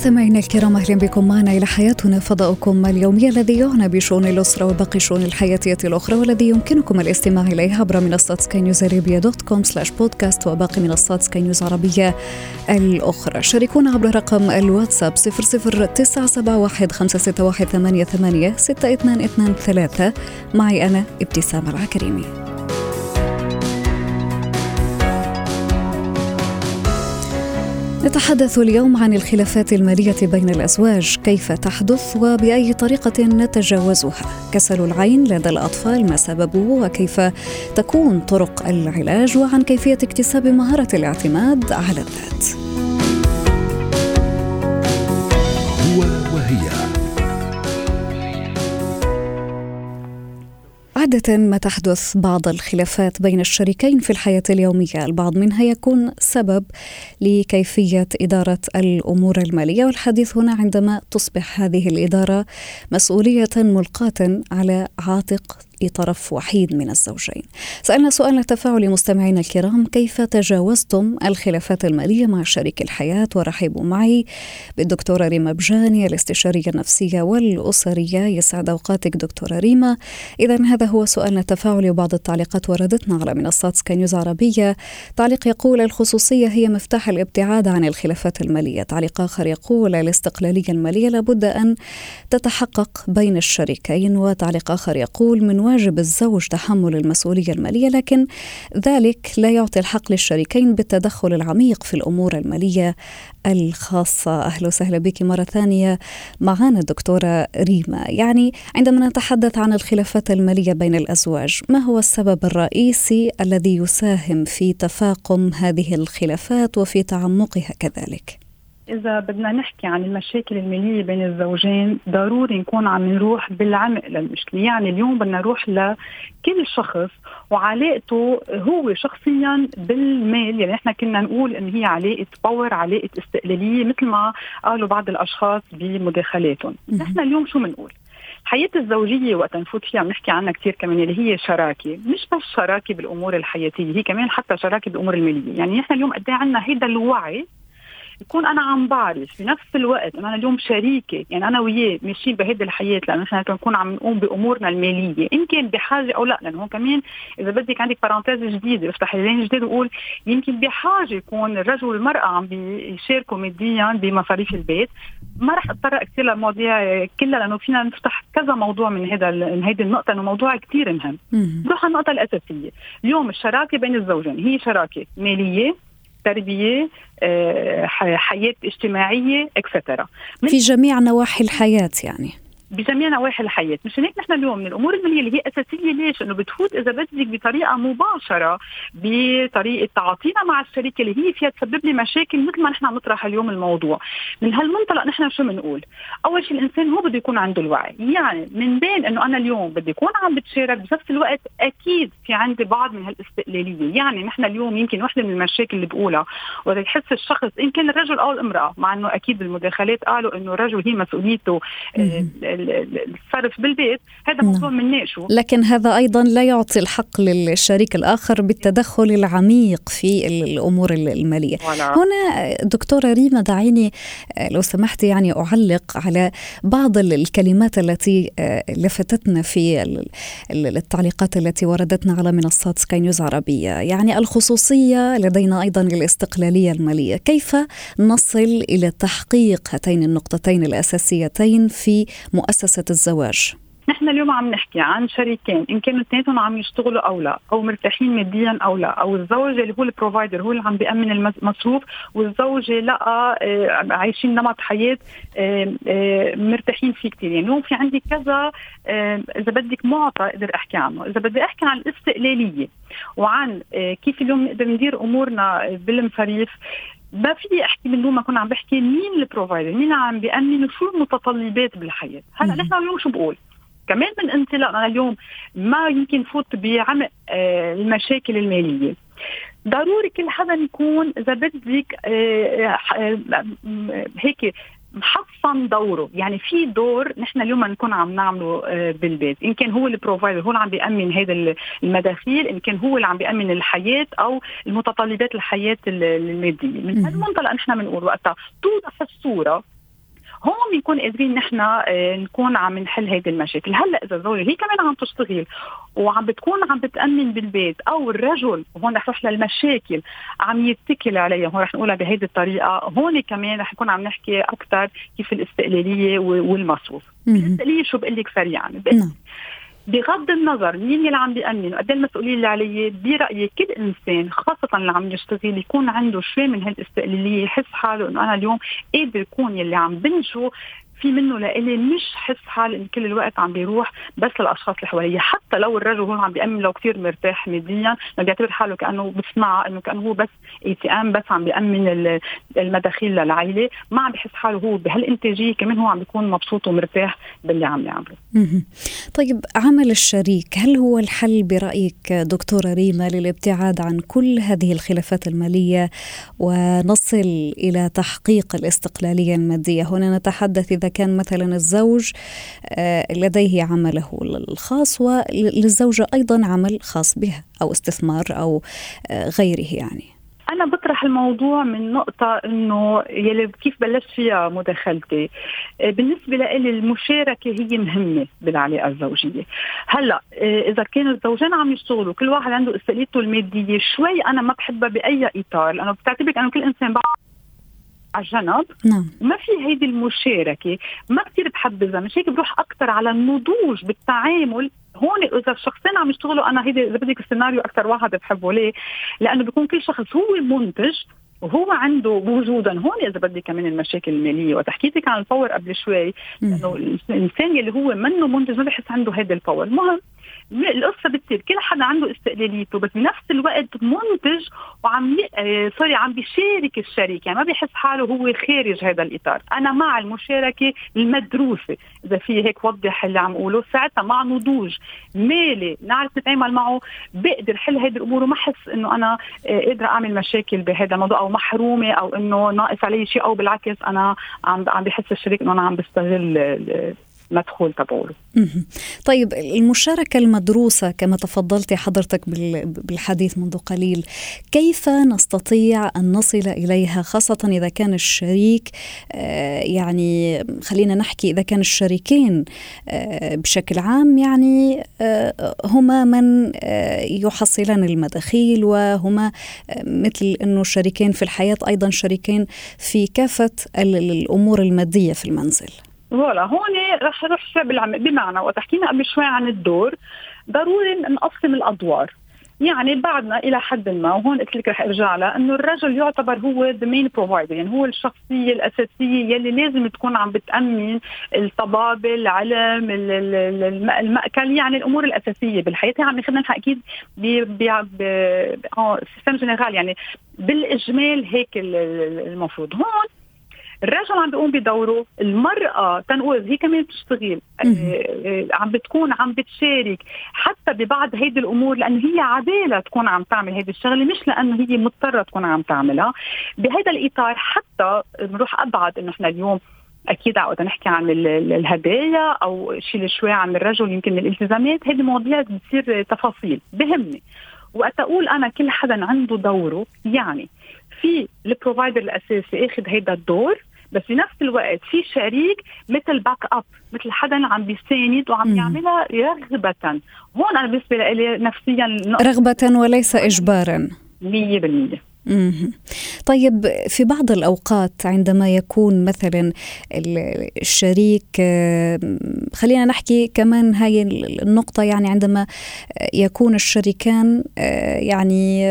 مستمعينا الكرام أهلا بكم معنا إلى حياتنا فضاؤكم اليومي الذي يعنى بشؤون الأسرة وباقي الشؤون الحياتيه الأخرى والذي يمكنكم الاستماع اليه عبر منصات skynewsarabia dot com slash podcast وباقي منصات سكاي نيوز عربيه الأخرى. شاركونا عبر رقم الواتساب 00971 561 88 6223 معي أنا ابتسام العكريمي. نتحدث اليوم عن الخلافات المالية بين الأزواج كيف تحدث وبأي طريقة نتجاوزها؟ كسل العين لدى الأطفال ما سببه وكيف تكون طرق العلاج وعن كيفية اكتساب مهارة الاعتماد على الذات. عادة ما تحدث بعض الخلافات بين الشريكين في الحياة اليومية، البعض منها يكون سبب لكيفية إدارة الأمور المالية، والحديث هنا عندما تصبح هذه الإدارة مسؤولية ملقاة على عاتق طرف وحيد من الزوجين. سألنا سؤال تفاعلي مستمعينا الكرام كيف تجاوزتم الخلافات المالية مع شريك الحياة ورحبوا معي بالدكتورة ريما بجاني الاستشارية النفسية والأسرية يسعد أوقاتك دكتورة ريما. إذا هذا هو سؤالنا التفاعلي وبعض التعليقات وردتنا على منصات سكاي نيوز عربية. تعليق يقول الخصوصية هي مفتاح الابتعاد عن الخلافات المالية. تعليق آخر يقول الاستقلالية المالية لابد أن تتحقق بين الشريكين وتعليق آخر يقول من واجب الزوج تحمل المسؤولية المالية لكن ذلك لا يعطي الحق للشريكين بالتدخل العميق في الأمور المالية الخاصة أهلا وسهلا بك مرة ثانية معنا الدكتورة ريما يعني عندما نتحدث عن الخلافات المالية بين الأزواج ما هو السبب الرئيسي الذي يساهم في تفاقم هذه الخلافات وفي تعمقها كذلك؟ إذا بدنا نحكي عن المشاكل المالية بين الزوجين ضروري نكون عم نروح بالعمق للمشكلة. يعني اليوم بدنا نروح لكل شخص وعلاقته هو شخصيا بالمال. يعني إحنا كنا نقول إن هي علاقة باور علاقة استقلالية مثل ما قالوا بعض الأشخاص بمداخلاتهم. نحن اليوم شو بنقول حياة الزوجية وقت نفوت فيها بنحكي عنها كثير كمان اللي هي شراكة. مش بس شراكة بالأمور الحياتية هي كمان حتى شراكة بالأمور المالية. يعني نحن اليوم قد عندنا هيدا الوعي يكون أنا عم بعرف في نفس الوقت أنا اليوم شريكة يعني أنا وياه ماشيين بهيدي الحياة لأنه نحن نكون عم نقوم بأمورنا المالية. ان كان بحاجة أو لا لأنه هون كمان إذا بدك عندك بارانتيز جديدة افتح لين جديد وقول يمكن بحاجة يكون الرجل والمراه عم بيشاركوا ماديا بمصاريف البيت. ما رح أتطرق كثير للمواضيع كلها لأنه فينا نفتح كذا موضوع من هذا من هيدي النقطة إنه موضوع كثير مهم. نروح على النقطة الأساسية. اليوم الشراكة بين الزوجين هي شراكة مالية تربية آه، حياة اجتماعية اكسترا في جميع نواحي الحياة يعني. بجميع نواحي الحياة، مشان هيك نحن اليوم من الأمور المالية اللي هي أساسية ليش؟ إنه بتفوت إذا بدك بطريقة مباشرة بطريقة تعاطينا مع الشريك اللي هي فيها تسبب لي مشاكل مثل ما نحن عم نطرح اليوم الموضوع، من هالمنطلق نحن شو بنقول؟ أول شيء الإنسان هو بده يكون عنده الوعي، يعني من بين إنه أنا اليوم بدي أكون عم بتشارك بنفس الوقت أكيد في عندي بعض من هالاستقلالية، يعني نحن اليوم يمكن وحدة من المشاكل اللي بقولها وقت يحس الشخص إن كان الرجل أو الأمرأة، مع إنه أكيد المداخلات قالوا إنه الرجل هي مسؤوليته الصرف بالبيت هذا موضوع بنناقشه لكن هذا أيضا لا يعطي الحق للشريك الآخر بالتدخل العميق في الأمور المالية. ولا. هنا دكتورة ريما دعيني لو سمحتي يعني أعلق على بعض الكلمات التي لفتتنا في التعليقات التي وردتنا على منصات سكاي نيوز عربية. يعني الخصوصية لدينا أيضا الاستقلالية المالية. كيف نصل إلى تحقيق هاتين النقطتين الأساسيتين في مؤسسة الزواج. نحن اليوم عم نحكي عن شريكين إن كانوا اثنيناتهم عم يشتغلوا أو لا أو مرتاحين ماديا أو لا أو الزوج اللي هو البروفايدر هو اللي عم بيأمن المصروف والزوجه لا عايشين نمط حياة مرتاحين فيه كثير يعني في عندي كذا إذا بدك معطى أقدر أحكي عنه. إذا بدي أحكي عن الاستقلالية وعن كيف اليوم نقدر ندير أمورنا بالمصاريف ما في أحكي من دون ما كنا عم بحكي مين ال provider مين عم بيأمن شو المتطلبات بالحياة؟ هلا نحن اليوم شو بقول؟ كمان من انطلاق أنا اليوم ما يمكن فوت بعمق آه، المشاكل المالية. ضروري كل حدا يكون إذا بدك آه، هيك محصن دوره. يعني في دور نحن اليوم نكون عم نعمله بالبيت. إن كان هو البروفايدر هو اللي عم بيأمن هذا المداخيل. إن كان هو اللي عم بيأمن الحياة أو المتطلبات الحياة المادية. من هالمنطلق نحن بنقول وقتها. توضح الصورة هون بنكون قادرين نحن آه، نكون عم نحل هيدي المشاكل. هلأ إذا الزوجه هي كمان عم تشتغل وعم بتكون عم بتأمن بالبيت أو الرجل وهون رح نروح للمشاكل عم يتكل عليها هون رح نقولها بهيدي الطريقة. هون كمان رح نكون عم نحكي أكثر كيف الاستقلالية والمصروف. الاستقلالية شو بقول لك سريعا. بغض النظر مين اللي عم بيأمن وقد إيه المسؤوليه اللي عليه؟ برأيي كل إنسان خاصة اللي عم يشتغل يكون عنده شوي من هالإستقلالية يحس حاله إنه أنا اليوم قادر يكون يلي عم بنشو. في منه لإلي مش حس حال إن كل الوقت عم بيروح بس للأشخاص اللي حواليه حتى لو الرجل هون عم بيأمن لو كثير مرتاح ماديا ما بيعتبر حاله كأنه بصنع إنه كأنه هو بس اي تي ام بس عم بيأمن المداخيل للعائله ما عم بحس حاله هو بهالإنتاجية كمان هو عم بيكون مبسوط ومرتاح باللي عم يعمله. طيب عمل الشريك هل هو الحل برأيك دكتورة ريما للابتعاد عن كل هذه الخلافات المالية ونصل إلى تحقيق الاستقلالية المادية؟ هنا نتحدث إذا كان مثلا الزوج آه، لديه عمله الخاص وللزوجة أيضا عمل خاص بها أو استثمار أو آه، غيره يعني. أنا بطرح الموضوع من نقطة إنه يلي كيف بلشت فيها مداخلتي آه، بالنسبة لي المشاركة هي مهمة بالعلاقة الزوجية. هلأ إذا كانوا الزوجين عم يشتغلوا كل واحد عنده استقلاليته المادية شوي أنا ما بحبها بأي إطار لأنه بتعتبر انه كل إنسان بعد على الجنب. نعم. وما في هيدي المشاركة؟ ما كثير بحبذها مش هيك بروح أكثر على النضوج بالتعامل. هون إذا الشخصين عم يشتغلوا أنا هيدي إذا بدك السيناريو أكثر واحد بحبه. ليه؟ لأنه بيكون كل شخص هو منتج وهو عنده وجوده. هون إذا بدي كمان المشاكل المالية. وتحكيتك عن ال power قبل شوي لأنه الإنسان اللي هو منه منتج ما بحس عنده هذا ال power المهم القصة بتصير كل حدا عنده استقلاليته بس بنفس الوقت منتج وعم ي... آه، sorry عم بيشارك الشريك. يعني ما بيحس حاله هو خارج هذا الإطار. أنا مع المشاركة المدروسة. إذا في هيك وضح اللي عم اقوله ساعتها مع نضوج مالي نعرف نتعامل معه بقدر حل هذه الأمور. وما احس إنه أنا آه، قادرة أعمل مشاكل بهذا الموضوع أو محرومة أو إنه ناقص علي شيء أو بالعكس أنا عم عم بحس الشريك إنه أنا عم بستغل مدخول تبعوله. طيب المشاركة المدروسة كما تفضلتي حضرتك بالحديث منذ قليل كيف نستطيع أن نصل إليها خاصة إذا كان الشريك آه، يعني خلينا نحكي إذا كان الشريكين آه، بشكل عام يعني آه، هما من يحصلان المداخيل وهما مثل أنه شريكين في الحياة أيضا شريكين في كافة الأمور المادية في المنزل. voilà هون رح نروح بمعنى وقت حكينا قبل شوي عن الدور ضروري نقسم الأدوار. يعني بعدنا إلى حد ما وهون قلت لك رح أرجع لها إنه الرجل يعتبر هو the main provider يعني هو الشخصية الأساسية يلي لازم تكون عم بتأمن الطبابة العلم المأكل يعني الأمور الأساسية بالحياة. عم ناخذها أكيد بسيستم جنرال يعني بالإجمال هيك المفروض. هون الرجل عم بيقوم بدوره المرأة تنقول هي كمان بتشتغل آه، آه، عم بتكون عم بتشارك حتى ببعض هيدي الأمور لأنه هي عدالة تكون عم تعمل هيدي الشغلة مش لأنه هي مضطرة تكون عم تعملها. بهذا الإطار حتى نروح أبعد إنه إحنا اليوم أكيد عقد نحكي عن الهدايا أو شيء شوي عن الرجل يمكن الالتزامات هذه مواضيع بتصير تفاصيل بهمني. وقت أقول أنا كل حدا عنده دوره يعني في ال provider الأساسي أخذ هيدا الدور بس بنفس الوقت في شريك مثل backup مثل حدا عم بيساند وعم يعملها رغبة هون أنا بالنسبة لي نفسيا رغبة وليس اجبارا. 100% طيب في بعض الأوقات عندما يكون مثلا الشريك خلينا نحكي كمان هاي النقطة يعني عندما يكون الشريكان يعني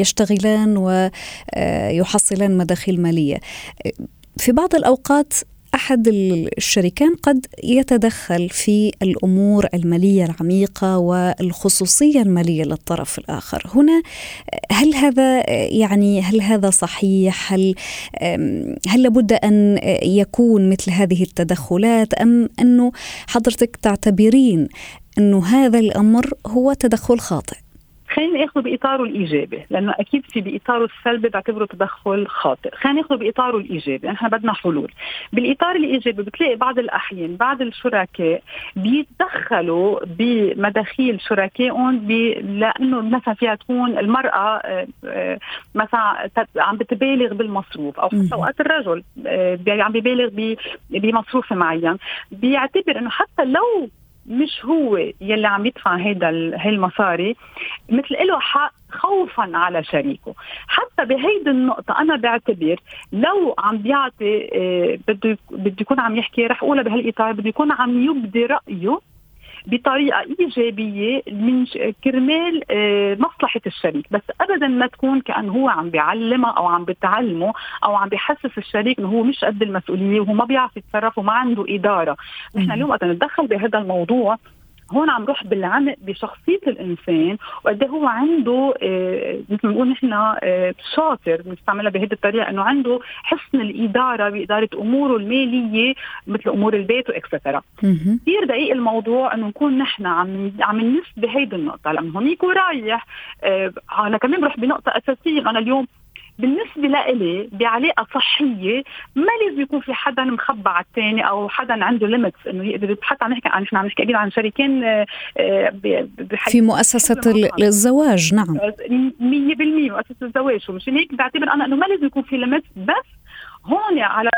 يشتغلان ويحصلان مداخيل مالية. في بعض الأوقات أحد الشريكين قد يتدخل في الأمور المالية العميقة والخصوصية المالية للطرف الآخر. هنا هل هذا يعني هل هذا صحيح؟ هل هل لابد أن يكون مثل هذه التدخلات؟ أم أنه حضرتك تعتبرين أنه هذا الأمر هو تدخل خاطئ؟ خلينا ناخذه بإطاره الإيجابي لأنه أكيد في بإطاره السلبي بعتبره تدخل خاطئ. خلينا ناخذه بإطاره الإيجابي نحن بدنا حلول. بالإطار الإيجابي بتلاقي بعض الأحيان بعض الشركاء بيتدخلوا بمداخيل شركائهم لأنه مثلا فيها تكون المرأة آه، آه، مثلا عم بتبالغ بالمصروف أو حتى اوقات الرجل آه، عم ببالغ بمصروف معين. بيعتبر إنه حتى لو مش هو يلي عم يدفع هيدا هالمصاري مثل له حق خوفا على شريكه. حتى بهيدي النقطة أنا بعتبر لو عم بيعطي آه، بده بده يكون عم يحكي رح أقولها بهالإطار بده يكون عم يبدي رأيه بطريقة إيجابية من كرمال آه، مصلحة الشريك. بس ابدا ما تكون كانه هو عم بيعلمها أو عم بتعلمه أو عم بيحسس الشريك إنه هو مش قد المسؤولية وهو ما بيعرف يتصرف وما عنده إدارة. نحن اليوم وقت نتدخل بهذا الموضوع هون عم روح بالعمق بشخصية الإنسان وقد إيه هو عنده آه مثل ما بنقول نحن آه شاطر بنستعملها بهذه الطريقة إنه عنده حسن الإدارة بإدارة أموره المالية مثل أمور البيت و extra كثير دقيق الموضوع إنه نكون نحن عم عم ننس بهيدي النقطة لأنه هونيك ورايح آه أنا كمان بروح بنقطة أساسية أنا اليوم بالنسبة لإلي بعلاقة صحية ما لازم يكون في حدا مخبى على الثاني أو حدا عنده limits إنه يقدر حتى عم نحكي عن نحن عم نحكي أكيد عن شريكين آه، في مؤسسة الزواج نعم. 100% مؤسسة الزواج. ومشان هيك بعتبر أنا إنه ما لازم يكون في limits بس هون على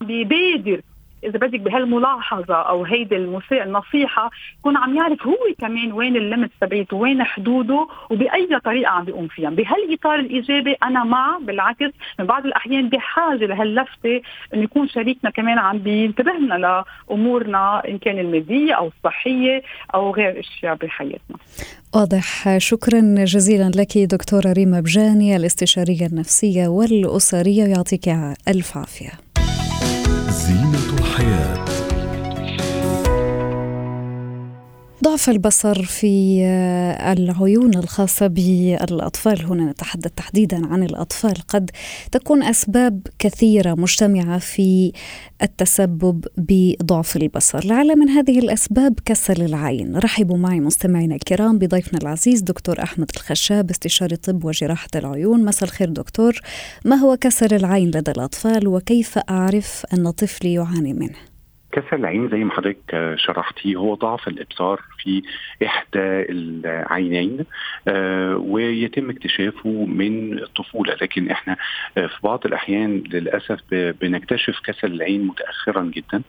بيبادر إذا بدك بهالملاحظة أو هيدي النصيحة يكون عم يعرف هو كمان وين الليمت تبعيته وين حدوده وبأي طريقة عم بيقوم فيها. بهالإطار الإيجابي أنا مع بالعكس من بعض الأحيان بحاجة لهاللفتة انه يكون شريكنا كمان عم بينتبه لنا لأمورنا إن كان المادية أو الصحية أو غير أشياء بحياتنا. واضح. شكرا جزيلا لك دكتورة ريما بجاني الاستشارية النفسية والأسرية يعطيك ألف عافية. ضعف البصر في العيون الخاصة بالأطفال. هنا نتحدث تحديدا عن الأطفال. قد تكون أسباب كثيرة مجتمعة في التسبب بضعف البصر. لعل من هذه الأسباب كسل العين. رحبوا معي مستمعينا الكرام بضيفنا العزيز دكتور أحمد الخشاب استشاري طب وجراحة العيون. مساء الخير دكتور. ما هو كسل العين لدى الأطفال؟ وكيف أعرف أن طفلي يعاني منه؟ كسر العين زي ما حضرتك شرحتي هو ضعف الإبصار في إحدى العينين آه، ويتم اكتشافه من الطفوله لكن إحنا آه، في بعض الأحيان للأسف بنكتشف كسل العين متأخرا جدا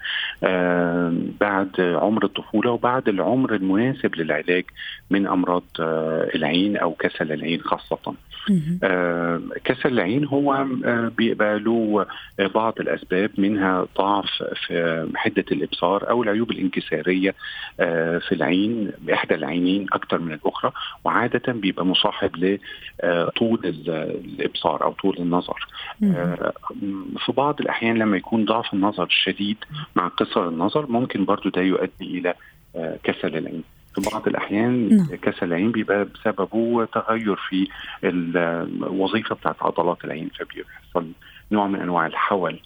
آه، بعد عمر الطفولة وبعد العمر المناسب للعلاج من أمراض العين أو كسل العين خاصة. كسل العين هو بيبقى له بعض الأسباب منها ضعف في حده الإبصار أو العيوب الانكسارية في العين بإحدى العينين أكثر من الأخرى وعادة بيبقى مصاحب لطول الإبصار أو طول النظر. آه، في بعض الأحيان لما يكون ضعف النظر شديد مع قصر النظر ممكن برضو ده يؤدي إلى آه، كسل العين. في بعض الأحيان نعم. كسل العين بيبقى بسببه تغير في الوظيفه بتاعت عضلات العين فبيحصل نوع من أنواع الحول آه،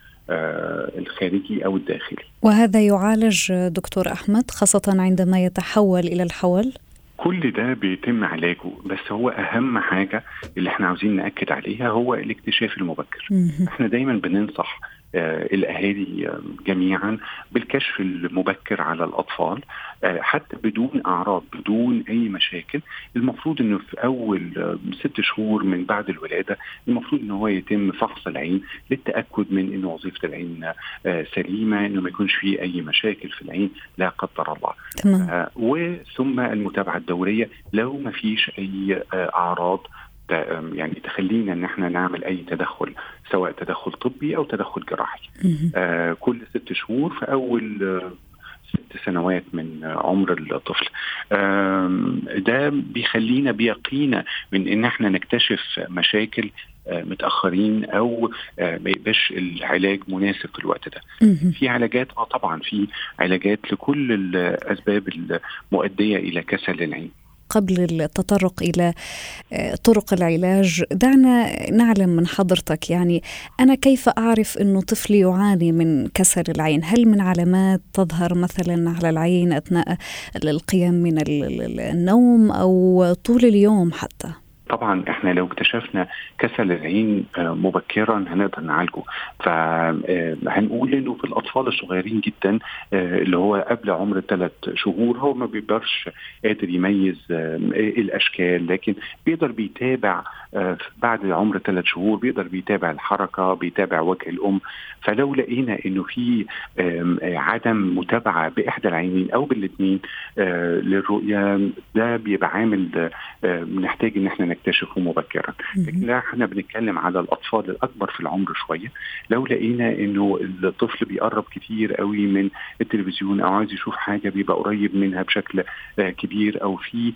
الخارجي أو الداخلي. وهذا يعالج دكتور أحمد خاصة عندما يتحول إلى الحول؟ كل ده بيتم علاجه بس هو أهم حاجة اللي إحنا عاوزين نأكد عليها هو الاكتشاف المبكر. إحنا دايما بننصح آه، الأهالي جميعا بالكشف المبكر على الأطفال آه، حتى بدون أعراض بدون أي مشاكل المفروض إنه في أول آه، ست شهور من بعد الولادة المفروض ان هو يتم فحص العين للتأكد من ان وظيفة العين سليمة إنه ما يكونش فيه أي مشاكل في العين لا قدر الله تمام. وثم المتابعة الدورية لو ما فيش أي أعراض يعني تخلينا إن إحنا نعمل أي تدخل سواء تدخل طبي أو تدخل جراحي. آه كل ست شهور في أول آه ست سنوات من عمر الطفل. ده بيخلينا بيقينا من إن إحنا نكتشف مشاكل متأخرين أو ما يبقاش العلاج مناسب في الوقت ده. في علاجات آه طبعا في علاجات لكل الأسباب المؤدية إلى كسل العين. قبل التطرق إلى آه، طرق العلاج. دعنا نعلم من حضرتك يعني أنا كيف أعرف إنه طفلي يعاني من كسر العين؟ هل من علامات تظهر مثلا على العين أثناء القيام من النوم أو طول اليوم حتى؟ طبعا إحنا لو اكتشفنا كسل العين آه، مبكرا هنقدر نعالجه. فهنقول إنه في الأطفال الصغيرين جدا آه، اللي هو قبل عمر الثلاث شهور هو ما بيقدرش قادر يميز الأشكال لكن بيقدر بيتابع آه، بعد عمر ثلاث شهور بيقدر بيتابع الحركة بيتابع وجه الأم. فلو لقينا إنه في عدم متابعة بإحدى العينين أو بالاثنين للرؤية ده بيبقى عامل بنحتاج إن إحنا نكتشفه مبكرا. لكن لا إحنا بنتكلم على الأطفال الأكبر في العمر شوية. لو لقينا إنه الطفل بيقرب كتير قوي من التلفزيون أو عايز يشوف حاجة بيبقى قريب منها بشكل آه، كبير أو في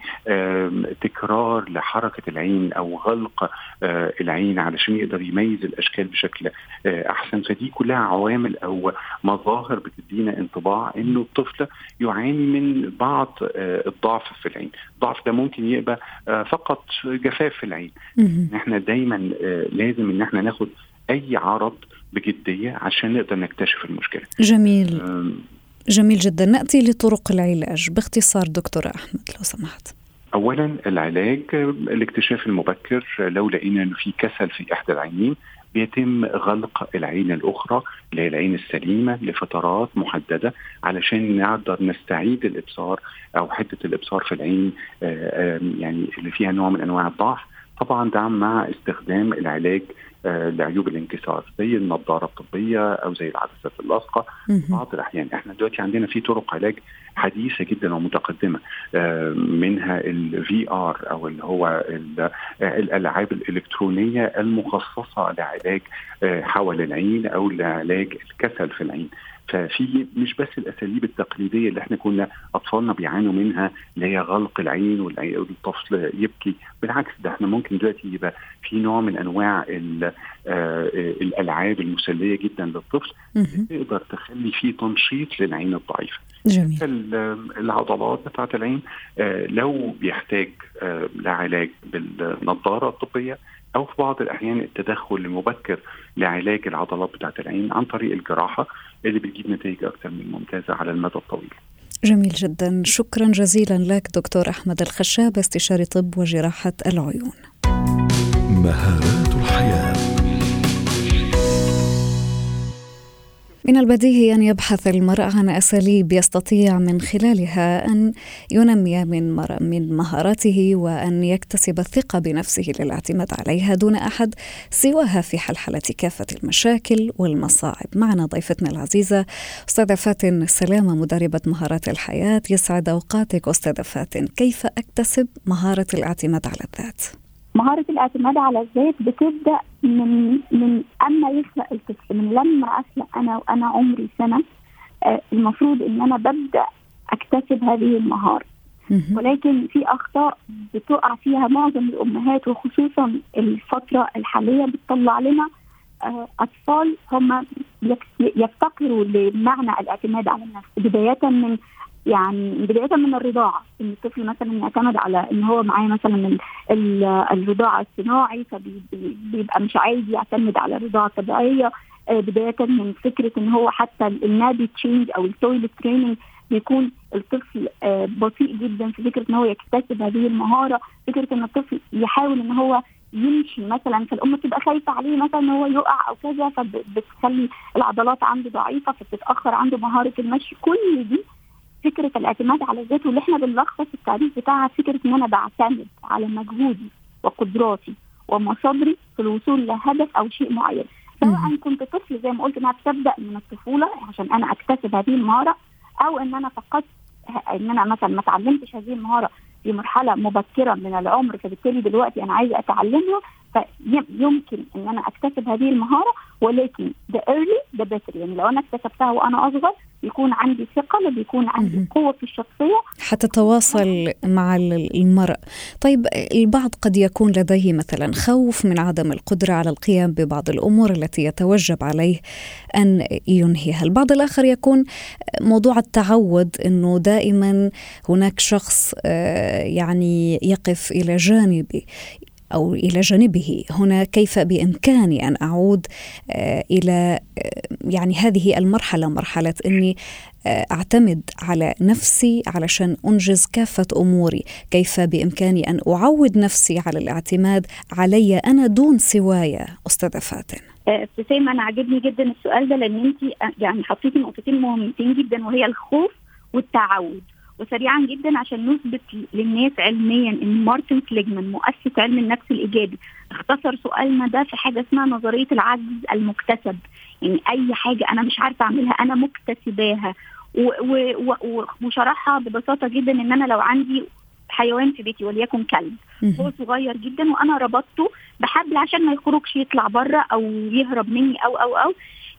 تكرار لحركة العين أو غلق آه، العين علشان يقدر يميز الأشكال بشكل آه، أحسن. فدي كلها عوامل أو مظاهر بتدينا انطباع إنه الطفل يعاني من بعض الضعف في العين. الضعف ده ممكن يبقى فقط جفاف في العين. إحنا دايما آه، لازم إن إحنا ناخد أي عرض بجدية عشان نقدر نكتشف المشكلة. جميل. جميل جدا. نأتي لطرق العلاج باختصار دكتور أحمد لو سمحت. اولا العلاج الاكتشاف المبكر. لو لقينا إنه في كسل في إحدى العينين بيتم غلق العين الأخرى اللي هي العين السليمة لفترات محددة علشان نقدر نستعيد الإبصار أو حده الإبصار في العين آه، يعني اللي فيها نوع من أنواع الضعف. طبعا ده مع استخدام العلاج لعيوب الانكسار زي النظارة الطبية أو زي العدسات اللاصقه بعض الأحيان إحنا دلوقتي عندنا في طرق علاج حديثة جدا ومتقدمة آه، منها ال VR أو اللي هو الألعاب الإلكترونية المخصصة لعلاج حول العين أو لعلاج الكسل في العين. ففي مش بس الأساليب التقليدية اللي إحنا كنا أطفالنا بيعانوا منها اللي هي غلق العين والطفل يبكي بالعكس ده إحنا ممكن دلوقتي يبقى في نوع من أنواع آه، الألعاب المسلية جدا للطفل تقدر تخلي في تنشيط للعين الضعيفة. جميل. العضلات بتاعت العين آه، لو بيحتاج آه، لعلاج بالنظارة الطبية أو في بعض الأحيان التدخل المبكر لعلاج العضلات بتاعت العين عن طريق الجراحة اللي بتجيب نتائج أكثر من ممتازة على المدى الطويل. جميل جدا شكرا جزيلا لك دكتور أحمد الخشاب استشاري طب وجراحة العيون. مهارات من البديهي أن يبحث المرء عن أساليب يستطيع من خلالها أن ينمي من من مهاراته وأن يكتسب الثقة بنفسه للاعتماد عليها دون أحد سواها في حلحلة كافة المشاكل والمصاعب. معنا ضيفتنا العزيزة أستاذة فاتن سلامة مدربة مهارات الحياة يسعد أوقاتك أستاذة فاتن كيف أكتسب مهارة الاعتماد على الذات؟ مهارة الاعتماد على الذات بتبدأ من من أما يخلق الطفل من لما أخلق أنا وأنا عمري سنة آه المفروض إن أنا ببدأ أكتسب هذه المهارة. ولكن في أخطاء بتقع فيها معظم الأمهات وخصوصا الفترة الحالية بتطلع لنا آه أطفال هم يفتقروا لمعنى الاعتماد على النفس. بداية من يعني بداية من الرضاعة إن الطفل مثلا يعتمد على إن هو معاه مثلا الرضاعة الصناعي فبيبقى مش عايز يعتمد على الرضاعه الطبيعيه آه، بداية من فكرة إن هو حتى ال nappy change أو ال toilet training بيكون الطفل آه، بطيء جدا في فكرة إن هو يكتسب هذه المهارة. فكرة إن الطفل يحاول إن هو يمشي مثلا فالأم بتبقى خايفة عليه مثلا إن هو يقع أو كذا فبتخلي العضلات عنده ضعيفة فبتتأخر عنده مهارة المشي. كل دي فكرة الاعتماد على الذات واللي إحنا بنلخص التعريف بتاعها فكرة إن أنا بعتمد على مجهودي وقدراتي ومصادري في الوصول لهدف أو شيء معين. سواء كنت طفل زي ما قلت إنها بتبدأ من الطفولة عشان أنا أكتسب هذه المهارة أو إن أنا فقدت إن أنا مثلا ما اتعلمتش هذه المهارة في مرحلة مبكرة من العمر فبالتالي دلوقتي أنا عايزة أتعلمها فيمكن إن أنا أكتسب هذه المهارة ولكن the early the better. يعني لو أنا اكتسبتها وأنا أصغر بيكون عندي ثقة بيكون عندي. قوة في الشخصية. حتتواصل مع ال- المرء. طيب البعض قد يكون لديه مثلا خوف من عدم القدرة على القيام ببعض الأمور التي يتوجب عليه أن ينهيها. البعض الآخر يكون موضوع التعود أنه دائما هناك شخص آه، يعني يقف إلى جانبي أو إلى جانبه. هنا كيف بإمكاني أن أعود آه، إلى آه، يعني هذه المرحلة. مرحلة أني آه، أعتمد على نفسي علشان أنجز كافة أموري. كيف بإمكاني أن أعود نفسي على الاعتماد علي أنا دون سواي أستاذة فاتن؟ ابتسام أنا عاجبني جدا السؤال ده لأن انت يعني حطيتي نقطتين مهمتين جدا وهي الخوف والتعود. وسريعا جدا عشان نثبت للناس علميا إن مارتن سليجمان مؤسس علم النفس الإيجابي اختصر سؤالنا ده في حاجة اسمها نظرية العجز المكتسب. يعني أي حاجة أنا مش عارفة أعملها أنا مكتسباها. وشرحها ببساطة جدا إن أنا لو عندي حيوان في بيتي وليكن كلب. هو. صغير جدا وأنا ربطته بحبل عشان ما يخرجش يطلع بره أو يهرب مني أو أو أو.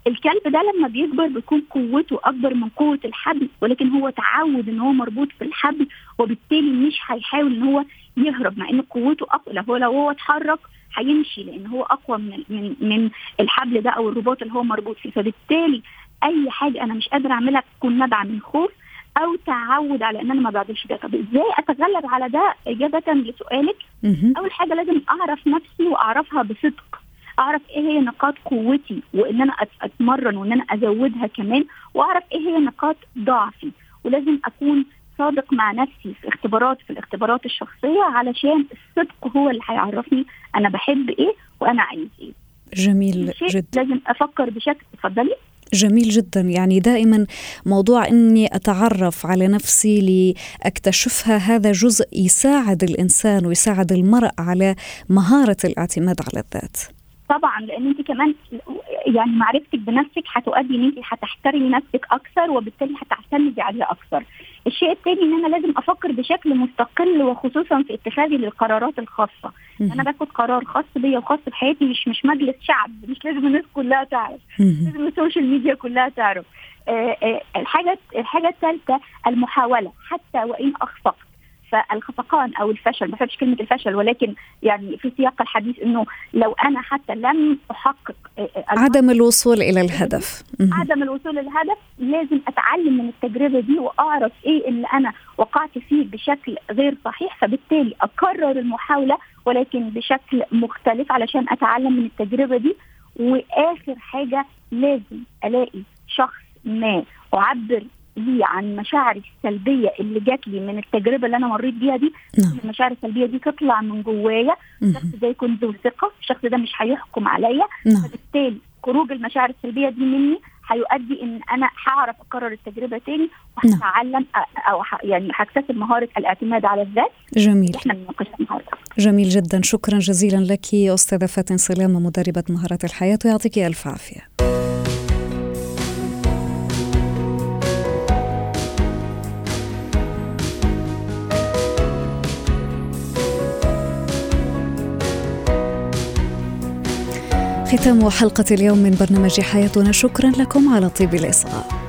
الكلب ده لما بيكبر بيكون قوته أكبر من قوة الحبل ولكن هو تعود إن هو مربوط في الحبل وبالتالي مش هيحاول إن هو يهرب مع إن قوته أقوى. لو هو لو هو اتحرك هيمشي لأن هو أقوى من من من الحبل ده أو الرباط اللي هو مربوط فيه. فبالتالي أي حاجة أنا مش قادرة أعملها تكون نابعة من خوف أو تعود على إن أنا ما بعملش ده. طب إزاي أتغلب على ده إجابة لسؤالك. أول حاجة لازم أعرف نفسي وأعرفها بصدق. أعرف إيه هي نقاط قوتي وإن أنا أتمرن وإن أنا أزودها كمان وأعرف إيه هي نقاط ضعفي. ولازم أكون صادق مع نفسي في اختبارات في الاختبارات الشخصية علشان الصدق هو اللي هيعرفني أنا بحب إيه وأنا عايز إيه. جميل جدا. لازم أفكر بشكل اتفضلي. جميل جدا. يعني دائما موضوع إني أتعرف على نفسي لأكتشفها هذا جزء يساعد الإنسان ويساعد المرء على مهارة الاعتماد على الذات. طبعا لأن أنت كمان يعني معرفتك بنفسك هتؤدي إن أنت هتحترمي نفسك أكثر وبالتالي هتعتمدي عليها أكثر. الشيء الثاني إن أنا لازم أفكر بشكل مستقل وخصوصا في اتخاذي للقرارات الخاصة. أنا باخد قرار خاص بيا وخاص بحياتي مش مش مجلس شعب مش لازم الناس كلها تعرف. لازم ال social media كلها تعرف. آه، آه، الحاجة الحاجة الثالثه المحاولة حتى وإن اخفقت. فالخفقان أو الفشل ما بحبش كلمة الفشل ولكن يعني في سياق الحديث إنه لو أنا حتى لم أحقق آه، آه، عدم الوصول إلى الهدف. عدم الوصول للهدف لازم أتعلم من التجربة دي وأعرف إيه اللي أنا وقعت فيه بشكل غير صحيح فبالتالي أكرر المحاولة ولكن بشكل مختلف علشان أتعلم من التجربة دي وآخر حاجة لازم ألاقي شخص ما أعبر لي عن مشاعري السلبية اللي جات لي من التجربة اللي أنا مريت بيها دي نعم. المشاعر السلبية دي تطلع من جوايا. الشخص. ده يكون ذو ثقة الشخص ده مش هيحكم عليا. نعم. فبالتالي خروج المشاعر السلبية دي مني هيؤدي إن أنا هعرف أكرر التجربة تاني وهتعلم أ- أو يعني هكتسب مهارة الاعتماد على الذات. جميل. إحنا بنناقشها النهارده. جميل جدا. شكرا جزيلا لك أستاذة فاتن سلامة مدربة مهارات الحياة ويعطيك ألف عافية. ختام حلقة اليوم من برنامج حياتنا. شكرا لكم على طيب الإصغاء